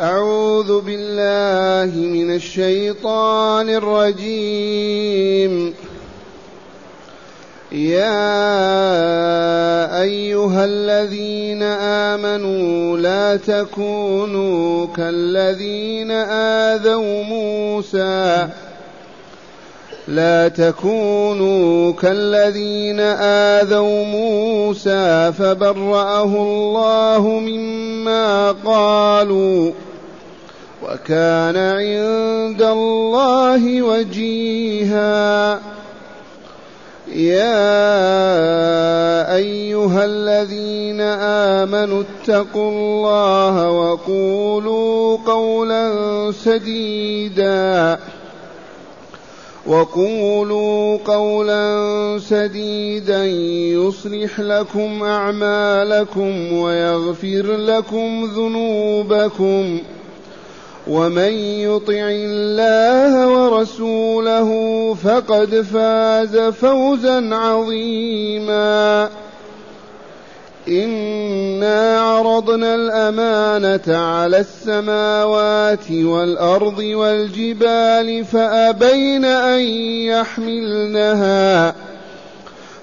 أعوذ بالله من الشيطان الرجيم. يا أيها الذين آمنوا لا تكونوا كالذين آذوا موسى. لا تكونوا كالذين آذوا موسى فبرأه الله مما قالوا. وكان عند الله وجيها. يا أيها الذين آمنوا اتقوا الله وقولوا قولا سديدا. وقولوا قولا سديدا يصلح لكم أعمالكم ويغفر لكم ذنوبكم. ومن يطع الله ورسوله فقد فاز فوزا عظيما. إنا عرضنا الأمانة على السماوات والأرض والجبال فأبين أن يحملنها.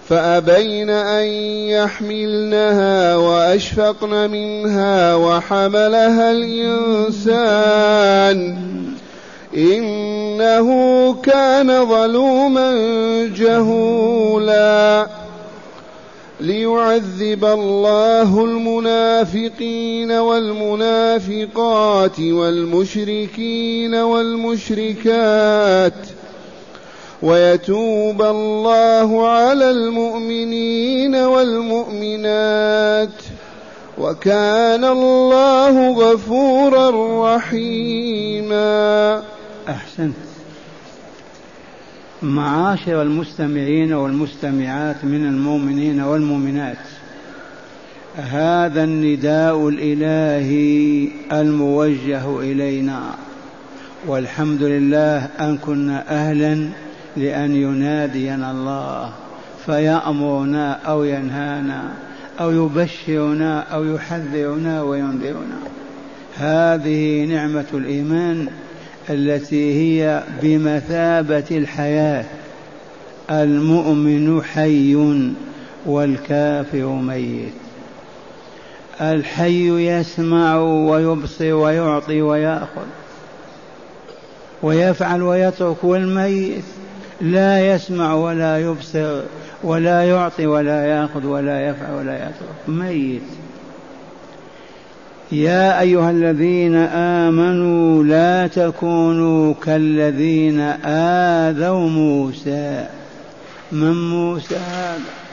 فأبين أن يحملنها وأشفقن منها وحملها الإنسان. إنه كان ظلوما جهولا. ليعذب الله المنافقين والمنافقات والمشركين والمشركات. ويتوب الله على المؤمنين والمؤمنات. وكان الله غفورا رحيما. أحسنت. معاشر المستمعين والمستمعات من المؤمنين والمؤمنات هذا النداء الإلهي الموجه إلينا. والحمد لله أن كنا أهلا لأن ينادينا الله فيأمرنا أو ينهانا أو يبشرنا أو يحذرنا وينذرنا. هذه نعمة الإيمان التي هي بمثابة الحياة. المؤمن حي والكافر ميت. الحي يسمع ويبصر ويعطي ويأخذ ويفعل ويترك والميت لا يسمع ولا يبصر ولا يعطي ولا يأخذ ولا يفعل ولا يترك. ميت. يا أيها الذين آمنوا لا تكونوا كالذين آذوا موسى. من موسى؟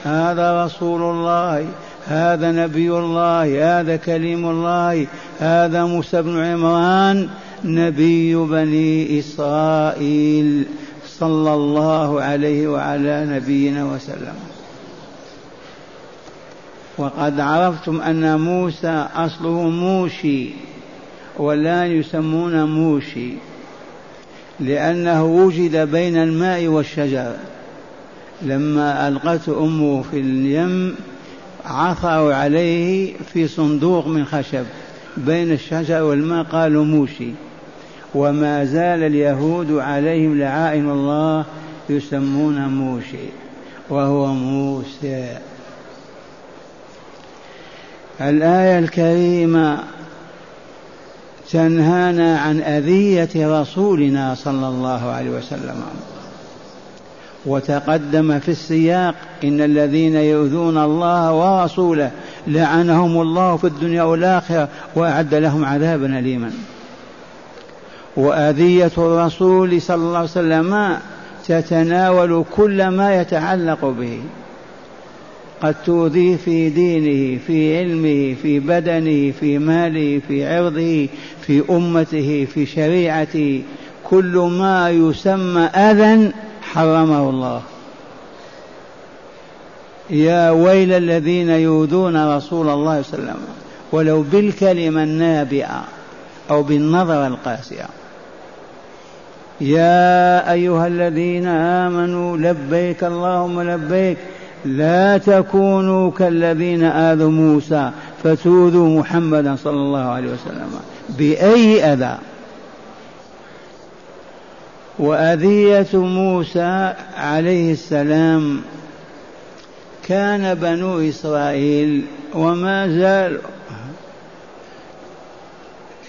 هذا هذا رسول الله هذا نبي الله هذا كليم الله هذا موسى بن عمران نبي بني إسرائيل. صلى الله عليه وعلى نبينا وسلم. وقد عرفتم أن موسى أصله موشي والآن يسمون موشي لأنه وجد بين الماء والشجر. لما ألقته أمه في اليم عثروا عليه في صندوق من خشب بين الشجر والماء قالوا موشي. وما زال اليهود عليهم لعائن الله يسمون موشي وهو موسى. الآية الكريمة تنهانا عن أذية رسولنا صلى الله عليه وسلم. وتقدم في السياق إن الذين يؤذون الله ورسوله لعنهم الله في الدنيا والآخرة وأعد لهم عذابا أليما. وأذية الرسول صلى الله عليه وسلم تتناول كل ما يتعلق به. قد تؤذيه في دينه في علمه في بدنه في ماله في عرضه في أمته في شريعته. كل ما يسمى أذى حرمه الله. يا ويل الذين يؤذون رسول الله صلى الله عليه وسلم ولو بالكلمة النابئة أو بالنظرة القاسية. يا أيها الذين آمنوا لبيك اللهم لبيك. لا تكونوا كالذين آذوا موسى فتؤذوا محمدا صلى الله عليه وسلم بأي أذى. وأذية موسى عليه السلام. كان بنو إسرائيل وما زالوا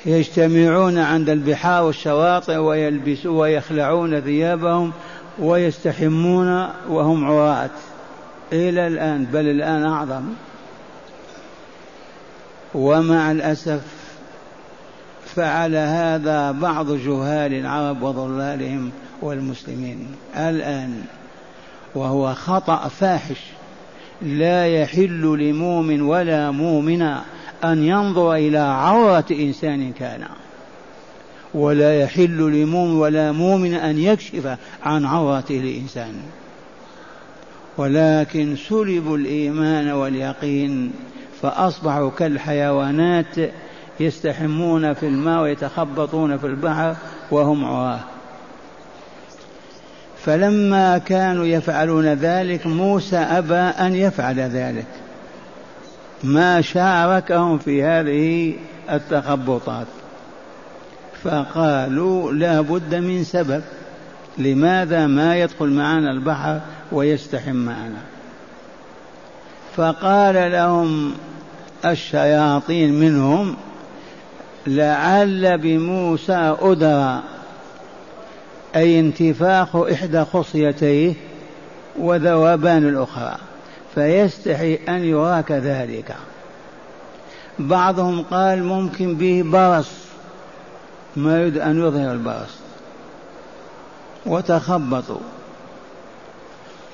يجتمعون عند البحار والشواطئ ويلبسون ويخلعون ثيابهم ويستحمون وهم عراة. إلى الآن بل الآن أعظم. ومع الأسف فعل هذا بعض جهال العرب وضلالهم والمسلمين الآن وهو خطأ فاحش. لا يحل لمؤمن ولا مؤمنة أن ينظر إلى عورة إنسان كان ولا يحل لمؤمن ولا مؤمن أن يكشف عن عورة الإنسان. ولكن سلبوا الإيمان واليقين فأصبحوا كالحيوانات يستحمون في الماء ويتخبطون في البحر وهم عراه فلما كانوا يفعلون ذلك موسى أبى أن يفعل ذلك. ما شاركهم في هذه التخبطات. فقالوا لا بد من سبب لماذا ما يدخل معنا البحر ويستحم معنا؟ فقال لهم الشياطين منهم لعل بموسى أدرى أي انتفاخ إحدى خصيتيه وذوبان الأخرى. فيستحي أن يراك ذلك. بعضهم قال ممكن به برص ما يريد أن يظهر البرص. وتخبطوا.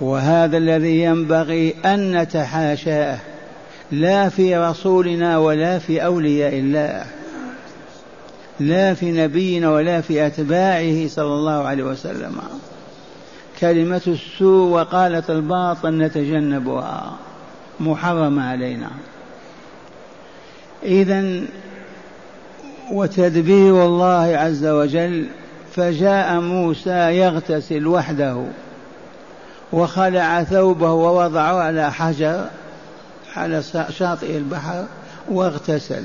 وهذا الذي ينبغي أن نتحاشاه لا في رسولنا ولا في أولياء الله لا في نبينا ولا في أتباعه صلى الله عليه وسلم. كلمة السوء وقالة الباطل نتجنبها. محرم علينا. إذا وتدبير الله عز وجل فجاء موسى يغتسل وحده وخلع ثوبه ووضعه على حجر على شاطئ البحر واغتسل.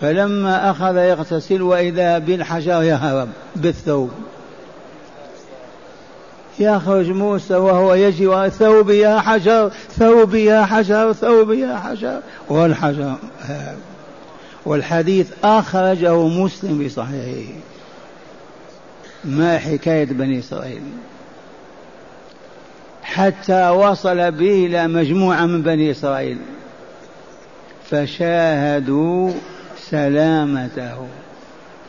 فلما أخذ يغتسل وإذا بالحجر يهرب بالثوب. يخرج موسى وهو يجي ثوبي يا حجر ثوبي يا حجر ثوبي يا حجر. والحجر والحديث أخرجه مسلم بصحيحه ما حكاية بني إسرائيل. حتى وصل به إلى مجموعة من بني إسرائيل. فشاهدوا سلامته.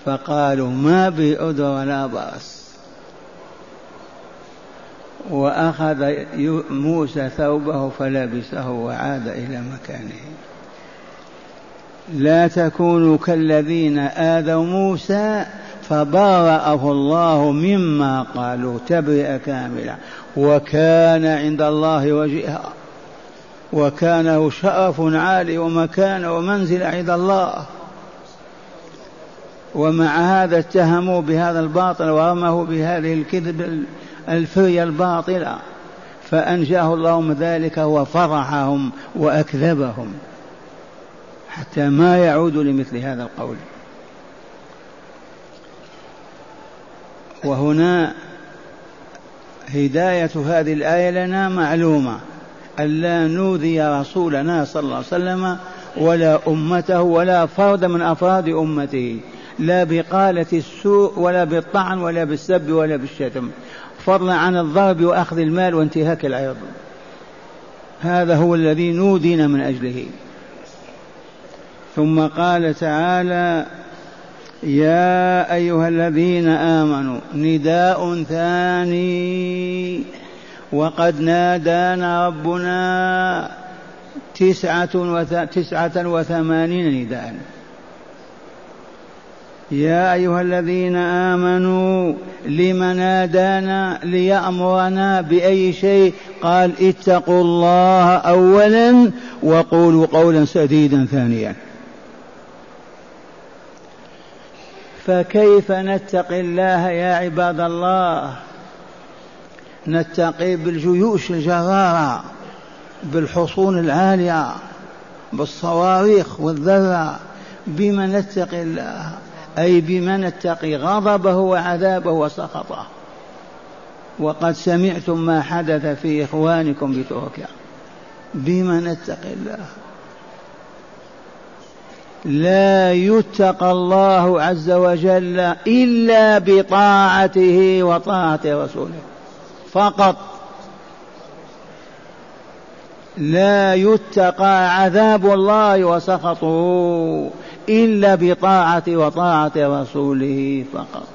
فقالوا ما بأذر ولا بأس. وأخذ موسى ثوبه فلبسه وعاد إلى مكانه. لا تكونوا كالذين آذوا موسى فبرأه الله مما قالوا تبرئة كاملة. وكان عند الله وجيها وكان شرف عالي ومكان ومنزل عند الله. ومع هذا اتهموا بهذا الباطل ورمه بهذه الكذب الفرية الباطلة فأنجاه الله من ذلك وفرحهم وأكذبهم حتى ما يعودوا لمثل هذا القول. وهنا هداية هذه الآية لنا معلومة ألا نؤذي رسولنا صلى الله عليه وسلم ولا أمته ولا فرد من أفراد أمته لا بقالة السوء ولا بالطعن ولا بالسب ولا بالشتم. فضلا عن الضرب وأخذ المال وانتهاك العرض هذا هو الذي نودينا من أجله. ثم قال تعالى يا أيها الذين آمنوا نداء ثاني. وقد نادانا ربنا تسعة, وث... تسعة وثمانين نداء. يا أيها الذين آمنوا لم نادانا ليأمرنا بأي شيء؟ قال اتقوا الله أولا وقولوا قولا سديدا ثانيا. فكيف نتقي الله يا عباد الله؟ نتقي بالجيوش الجرارة بالحصون العالية بالصواريخ والذرة. بما نتقي الله؟ أي بما نتقي غضبه وعذابه وسخطه. وقد سمعتم ما حدث في إخوانكم بتركيا. بما نتقي الله. لا يتقى الله عز وجل إلا بطاعته وطاعة رسوله. فقط لا يتقى عذاب الله وسخطه إلا بطاعة وطاعة رسوله فقط.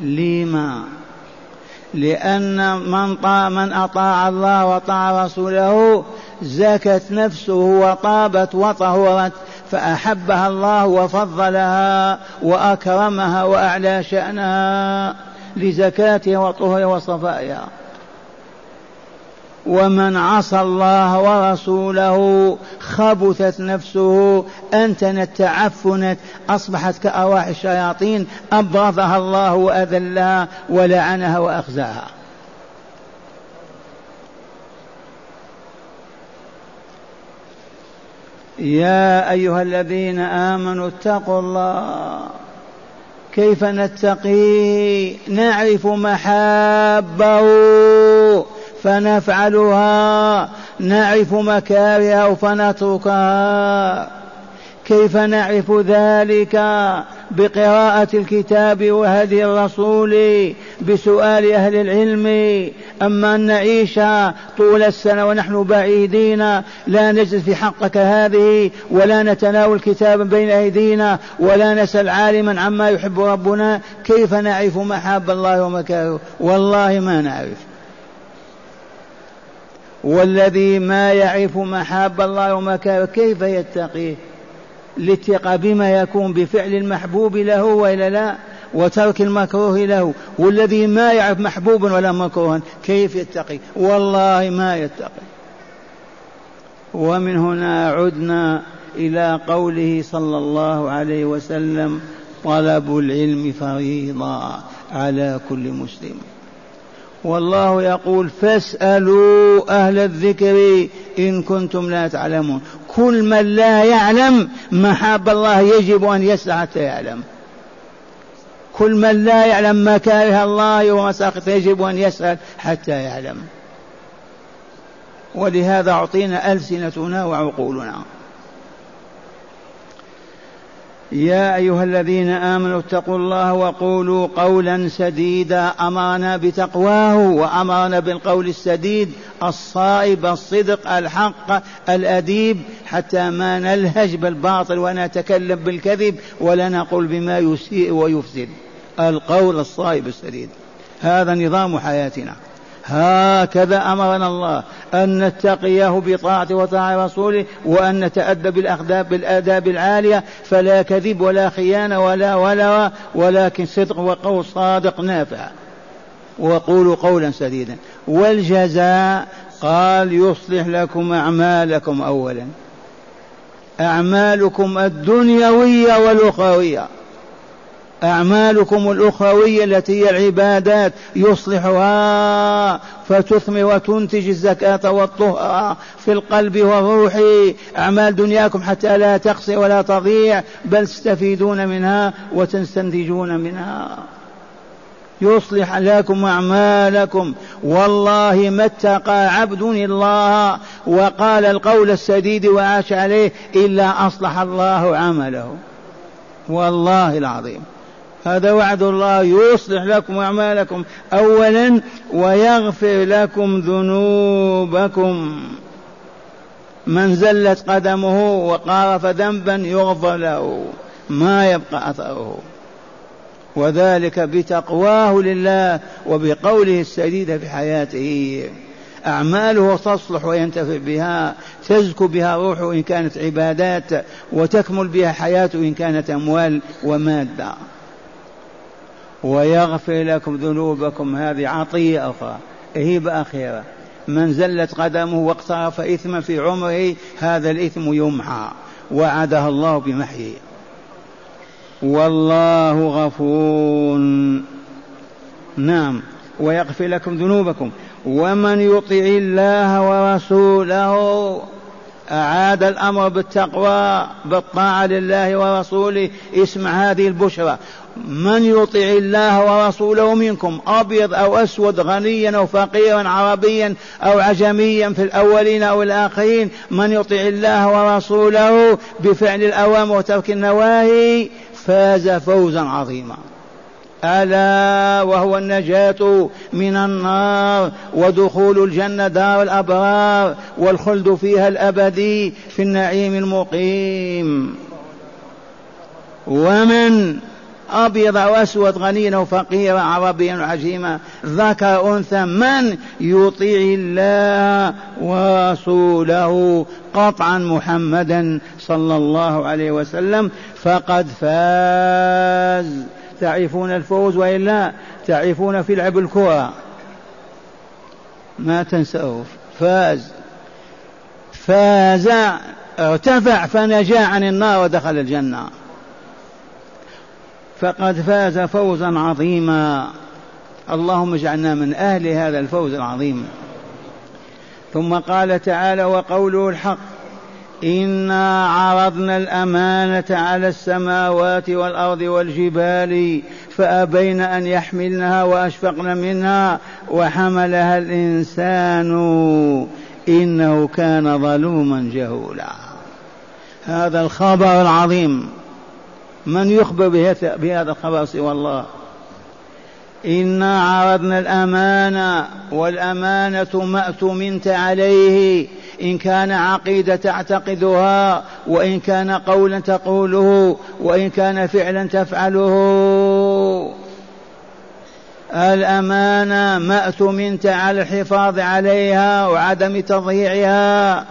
لما؟ لأن من طاع من أطاع الله وطاع رسوله زكت نفسه وطابت وطهرت فأحبها الله وفضلها وأكرمها وأعلى شأنها لزكاتها وطهرها وصفائها. ومن عصى الله ورسوله خبثت نفسه أنتنت تعفنت أصبحت كأرواح الشياطين أبغضها الله وأذلها ولعنها وأخزاها. يا أيها الذين آمنوا اتقوا الله. كيف نتقي؟ نعرف محابه. فنفعلها نعرف مكارهه فنتركها. كيف نعرف ذلك؟ بقراءة الكتاب وهدي الرسول بسؤال أهل العلم. أما أن نعيش طول السنة ونحن بعيدين لا نجد في حقك هذه ولا نتناول كتابا بين أيدينا ولا نسأل عالما عما يحب ربنا. كيف نعرف محاب الله ومكاره؟ والله ما نعرف. والذي ما يعرف محاب الله ومكاره كيف يتقيه؟ الاتقاء بما يكون بفعل المحبوب له وإلا لا؟ وترك المكروه له. والذي ما يعرف محبوبا ولا مكروها كيف يتقي؟ والله ما يتقي. ومن هنا عدنا إلى قوله صلى الله عليه وسلم طلب العلم فريضة على كل مسلم. والله يقول فاسألوا أهل الذكر إن كنتم لا تعلمون. كل من لا يعلم محاب الله يجب أن يسعى حتى يعلم. كل من لا يعلم مكاره الله ومساقط يجب أن يسأل حتى يعلم. ولهذا أعطينا ألسنتنا وعقولنا. يا أيها الذين آمنوا اتقوا الله وقولوا قولا سديدا. أمرنا بتقواه وأمرنا بالقول السديد. الصائب الصدق الحق الأديب. حتى ما نلهج بالباطل ونتكلم بالكذب ولا نقول بما يسيء ويفسد. القول الصائب السديد. هذا نظام حياتنا. هكذا أمرنا الله أن نتقيه بطاعة وطاعة رسوله وأن نتادب بالاخداب بالآداب العالية فلا كذب ولا خيانة ولا ولا ولكن صدق وقول صادق نافع. وقولوا قولا سديدا. والجزاء قال يصلح لكم أعمالكم أولا. أعمالكم الدنيوية والأخروية. أعمالكم الأخروية التي هي العبادات يصلحها فتثمر وتنتج الزكاة والطهر في القلب والروح. أعمال دنياكم حتى لا تقصي ولا تضيع بل تستفيدون منها وتستنتجون منها. يصلح لكم أعمالكم. والله ما اتقى عبد الله. وقال القول السديد وعاش عليه إلا أصلح الله عمله. والله العظيم. هذا وعد الله يصلح لكم أعمالكم أولا ويغفر لكم ذنوبكم. من زلت قدمه وقارف ذنبا يغفر له ما يبقى أثره. وذلك بتقواه لله وبقوله السديد في حياته. أعماله تصلح وينتفع بها تزكو بها روحه إن كانت عبادات وتكمل بها حياته إن كانت أموال ومادة. ويغفر لكم ذنوبكم. هذه عطية أخرى هبة أخيرة من زلت قدمه واقترف إثما في عمره هذا الإثم يمحى. وعدها الله بمحيه. والله غفور. نعم. ويغفر لكم ذنوبكم. ومن يطع الله ورسوله أعاد الأمر بالتقوى بالطاعة لله ورسوله اسمع هذه البشرى. من يطع الله ورسوله منكم أبيض أو أسود غنيا أو فقيرا عربيا أو عجميا في الأولين أو الآخرين من يطع الله ورسوله بفعل الأوامر وترك النواهي فاز فوزا عظيما. ألا وهو النجاة من النار ودخول الجنة دار الأبرار والخلد فيها الأبدي في النعيم المقيم. ومن أبيض أو أسود غنيا أو فقيرا عربيا عجيما. ذكر أنثى من يطيع الله ورسوله. قطعا محمدا صلى الله عليه وسلم. فقد فاز. تعرفون الفوز وإلا تعرفون في لعب الكرة. ما تنسوه فاز. فاز. ارتفع فنجا عن النار ودخل الجنة. فقد فاز فوزا عظيما. اللهم اجعلنا من أهل هذا الفوز العظيم. ثم قال تعالى وقوله الحق انا عرضنا الامانه على السماوات والارض والجبال فابين ان يحملنها واشفقن منها وحملها الانسان انه كان ظلوما جهولا. هذا الخبر العظيم. من يخبر بهذا الخبر سوى الله إنا عرضنا الأمانة والأمانة ما اؤتمنت عليه. إن كان عقيدة تعتقدها وإن كان قولا تقوله وإن كان فعلا تفعله. الأمانة ما اؤتمنت على الحفاظ عليها وعدم تضييعها.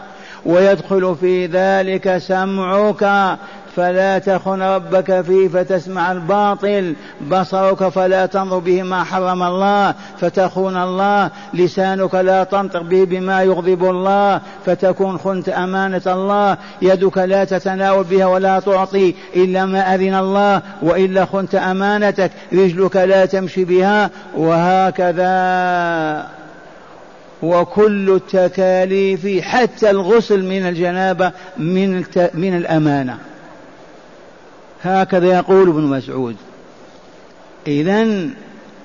ويدخل في ذلك سمعك فلا تخن ربك فيه فتسمع الباطل. بصرك فلا تنظر به ما حرم الله. فتخون الله. لسانك لا تنطق به بما يغضب الله. فتكون خنت أمانة الله. يدك لا تتناول بها ولا تعطي إلا ما أذن الله. وإلا خنت أمانتك. رجلك لا تمشي بها. وهكذا. وكل التكاليف حتى الغسل من الجنابة من, من الأمانة. هكذا يقول ابن مسعود. إذا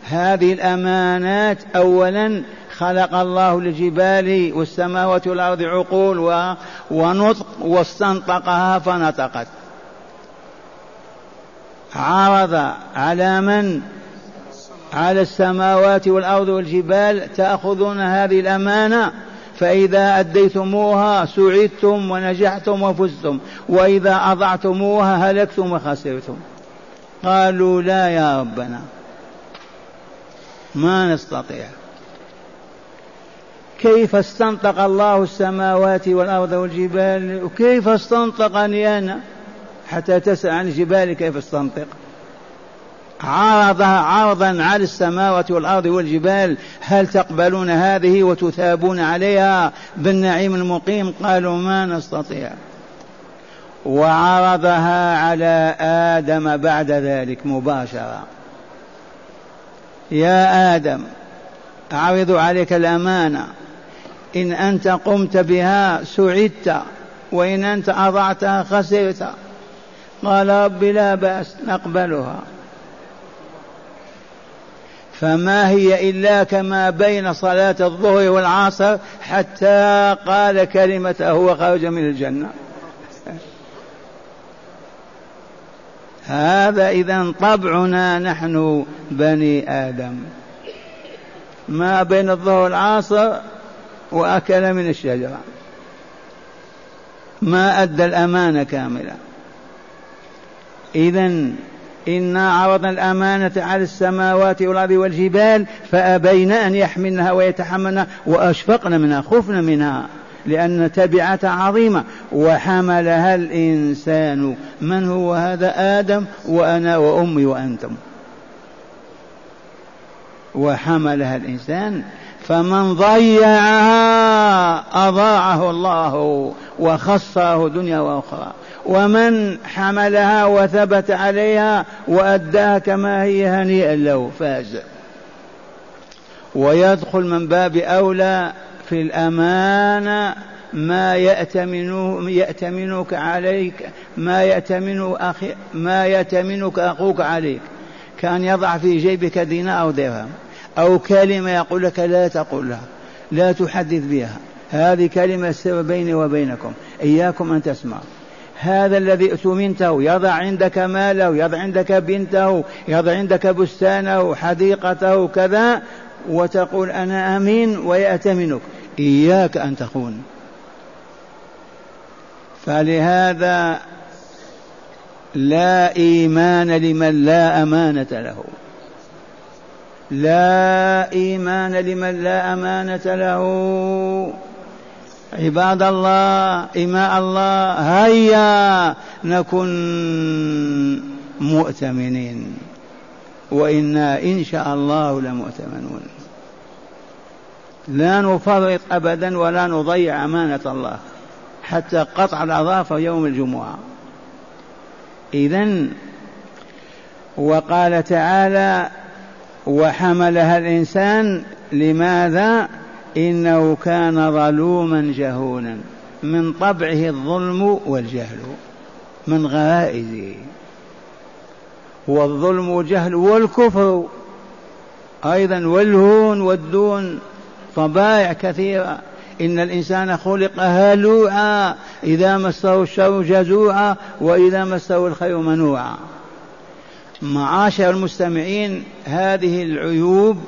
هذه الأمانات أولا خلق الله للجبال والسماوات والأرض عقول ونطق واستنطقها فنطقت. عرض على من؟ على السماوات والأرض والجبال تأخذون هذه الأمانة. فإذا أديتموها سعدتم ونجحتم وفزتم وإذا أضعتموها هلكتم وخسرتم. قالوا لا يا ربنا ما نستطيع. كيف استنطق الله السماوات والأرض والجبال؟ وكيف استنطقني أنا؟ حتى تسأل عن الجبال كيف استنطق؟ عرضها عرضا على السماوات والأرض والجبال هل تقبلون هذه وتثابون عليها بالنعيم المقيم؟ قالوا ما نستطيع. وعرضها على آدم بعد ذلك مباشرة. يا آدم أعرض عليك الأمانة. إن أنت قمت بها سعدت وإن أنت أضعتها خسرت. قال رب لا بأس نقبلها. فما هي إلا كما بين صلاة الظهر والعصر حتى قال كلمته وخرج من الجنة. هذا إذا طبعنا نحن بني آدم. ما بين الظهر والعصر وأكل من الشجرة. ما أدى الأمانة كاملة. إذا إنا عرضنا الأمانة على السماوات والأرض والجبال فأبين أن يحملنها ويتحملنها وأشفقن منها خفن منها لأن تبعتها عظيمة. وحملها الإنسان. من هو هذا؟ آدم وأنا وأمي وأنتم. وحملها الإنسان. فمن ضيعها أضاعه الله وخصه دنيا وأخرى. ومن حملها وثبت عليها وأداها كما هي هنيئا له فاز. ويدخل من باب أولى في الأمانة ما يأتمن يأتمنك عليك ما يأتمن أخي ما يأتمنك أخوك عليك. كان يضع في جيبك دينار أو درهم أو كلمة يقول لك لا تقولها لا تحدث بها. هذه كلمة سر بيني وبينكم. إياكم أن تسمعوا. هذا الذي اؤتمنته يضع عندك ماله يضع عندك بنته يضع عندك بستانه حديقته كذا وتقول أنا أمين ويأتمنك. إياك أن تخون. فلهذا لا إيمان لمن لا أمانة له. لا إيمان لمن لا أمانة له. عباد الله إماء الله هيا نكن مؤتمنين. وإنا إن شاء الله لمؤتمنون. لا نفرط أبدا ولا نضيع أمانة الله حتى قطع الأظافر يوم الجمعة. إذا وقال تعالى وحملها الإنسان لماذا إنه كان ظلوما جهولا من طبعه الظلم والجهل من غرائزه. والظلم والجهل والكفر أيضا والهون والدون طبائع كثيرة. إن الإنسان خلق هلوعا إذا مسه الشر جزوعا وإذا مسه الخير منوعا. معاشر المستمعين هذه العيوب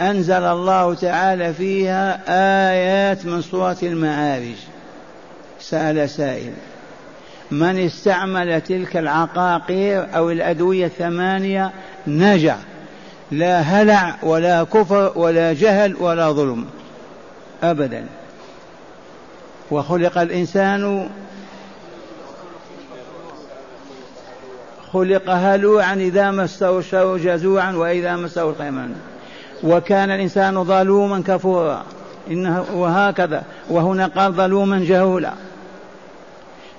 أنزل الله تعالى فيها آيات من سورة المعارج. سأل سائل من استعمل تلك العقاقير أو الأدوية الثمانية نجا لا هلع ولا كفر ولا جهل ولا ظلم أبدا. وخلق الإنسان خلق هلوعا إذا مسه الشر جزوعا وإذا مسه الخير وكان الإنسان ظلوما كفورا. إنه وهكذا. وهنا قال ظلوما جهولا.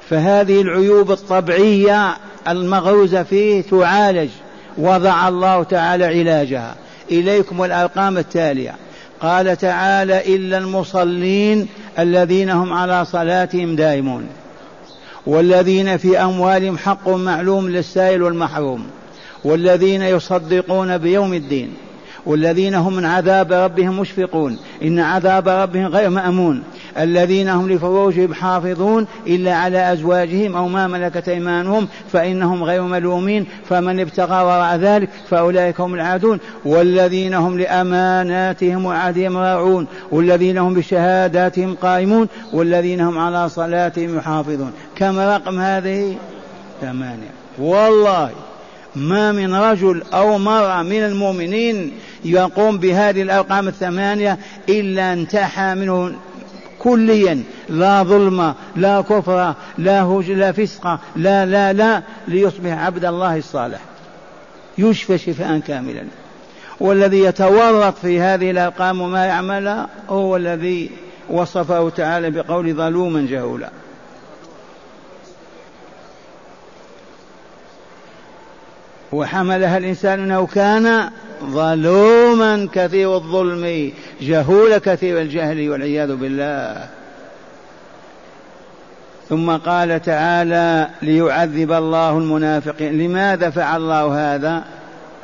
فهذه العيوب الطبيعية المغروزة فيه تعالج. وضع الله تعالى علاجها. إليكم الأرقام التالية. قال تعالى إلا المصلين الذين هم على صلاتهم دائمون. والذين في أموالهم حق معلوم للسائل والمحروم. والذين يصدقون بيوم الدين. والذين هم من عذاب ربهم مشفقون. إن عذاب ربهم غير مأمون. الذين هم لفروجهم حافظون إلا على أزواجهم أو ما ملكت أيمانهم فإنهم غير ملومين. فمن ابتغى وراء ذلك فأولئك هم العادون. والذين هم لأماناتهم وعهدهم راعون. والذين هم بشهاداتهم قائمون. والذين هم على صلاتهم يحافظون. كم رقم هذه؟ ثمانية. والله ما من رجل أو مرأة من المؤمنين يقوم بهذه الأرقام الثمانية إلا انتحى منه كليا. لا ظلم لا كفر لا هج لا فسق لا لا لا ليصبح عبد الله الصالح. يشفى شفاء كاملا. والذي يتورط في هذه الأرقام وما يعملها هو الذي وصفه تعالى بقول ظلوما جهولا. وحملها الإنسان أنه كان ظلوما كثير الظلم جهول كثير الجهل والعياذ بالله. ثم قال تعالى ليعذب الله المنافقين. لماذا فعل الله هذا؟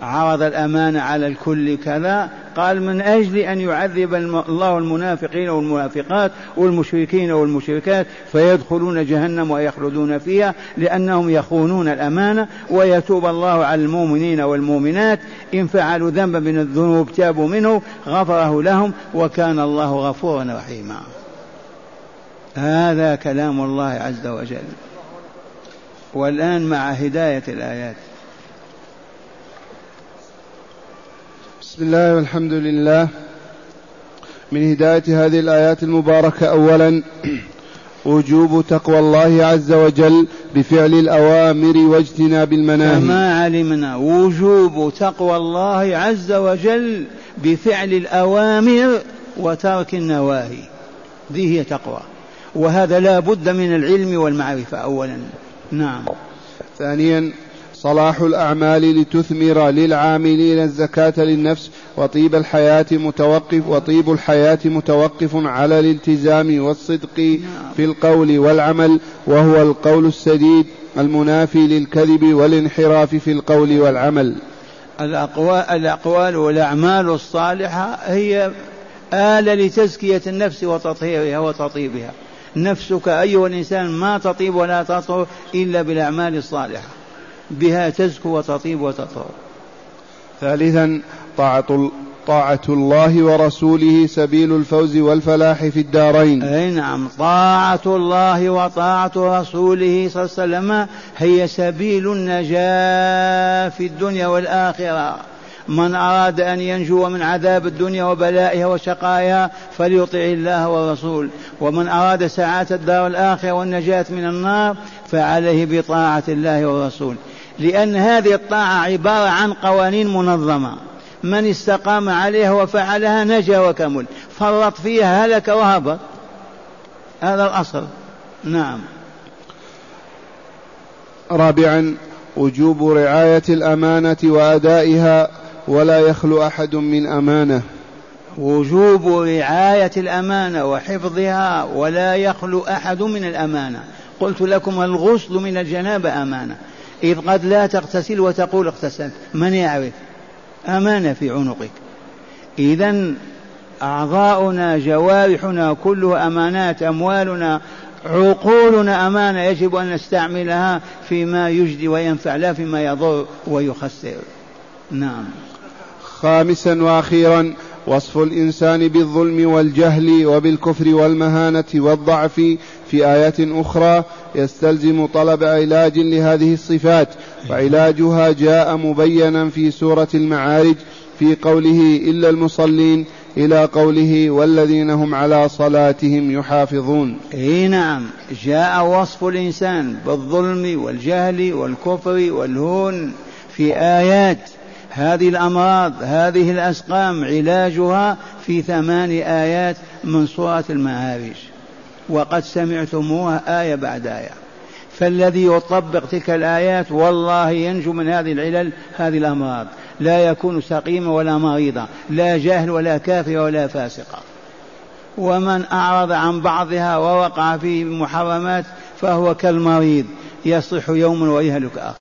عرض الأمانة على الكل كذا قال من أجل أن يعذب الله المنافقين والمنافقات والمشركين والمشركات فيدخلون جهنم ويخلدون فيها لأنهم يخونون الأمانة ويتوب الله على المؤمنين والمؤمنات. إن فعلوا ذنبا من الذنوب تابوا منه غفره لهم وكان الله غفورا رحيما. هذا كلام الله عز وجل. والآن مع هداية الآيات. بسم الله والحمد لله. من هداية هذه الآيات المباركة أولا وجوب تقوى الله عز وجل بفعل الأوامر واجتناب المناهي. كما علمنا؟ وجوب تقوى الله عز وجل بفعل الأوامر وترك النواهي. ذي هي تقوى. وهذا لا بد من العلم والمعرفة أولا. نعم. ثانيا صلاح الأعمال لتثمر للعاملين الزكاة للنفس وطيب الحياة متوقف وطيب الحياة متوقف على الالتزام والصدق في القول والعمل وهو القول السديد المنافي للكذب والانحراف في القول والعمل. الأقوال, الأقوال والأعمال الصالحة هي آلة لتزكية النفس وتطهيرها وتطيبها. نفسك أيها الإنسان ما تطيب ولا تطهر إلا بالأعمال الصالحة. بها تزكو وتطيب وتطهر. ثالثا طاعة طاعة الله ورسوله سبيل الفوز والفلاح في الدارين. أي نعم طاعة الله وطاعة رسوله صلى الله عليه وسلم هي سبيل النجاة في الدنيا والآخرة. من أراد أن ينجو من عذاب الدنيا وبلائها وشقائها فليطع الله والرسول. ومن أراد سعادة الدار الآخرة والنجاة من النار فعليه بطاعة الله والرسول. لأن هذه الطاعة عبارة عن قوانين منظمة. من استقام عليها وفعلها نجا وكمل. فرط فيها هلك وهبط. هذا الأصل. نعم. رابعا وجوب رعاية الأمانة وأدائها ولا يخلو أحد من أمانة. وجوب رعاية الأمانة وحفظها ولا يخلو أحد من الأمانة. قلت لكم الغسل من الجنابة أمانة. إذ قد لا تغتسل وتقول اغتسلت. من يعرف؟ أمانة في عنقك. إذا أعضاؤنا جوارحنا كلها أمانات أموالنا عقولنا أمانة يجب أن نستعملها فيما يجدي وينفع لا فيما يضر ويخسر. نعم. خامسا وأخيرا وصف الإنسان بالظلم والجهل وبالكفر والمهانة والضعف في آيات أخرى. يستلزم طلب علاج لهذه الصفات وعلاجها جاء مبينا في سورة المعارج في قوله إلا المصلين إلى قوله والذين هم على صلاتهم يحافظون. إي نعم جاء وصف الإنسان بالظلم والجهل والكفر والهون في آيات. هذه الأمراض هذه الأسقام علاجها في ثمان آيات من سورة المعارج. وقد سمعتموها آية بعد آية. فالذي يطبق تلك الآيات والله ينجو من هذه العلل هذه الأمراض. لا يكون سقيما ولا مريضا لا جاهل ولا كافر ولا فاسقا ومن أعرض عن بعضها ووقع في محرمات فهو كالمريض يصح يوما ويهلك آخر.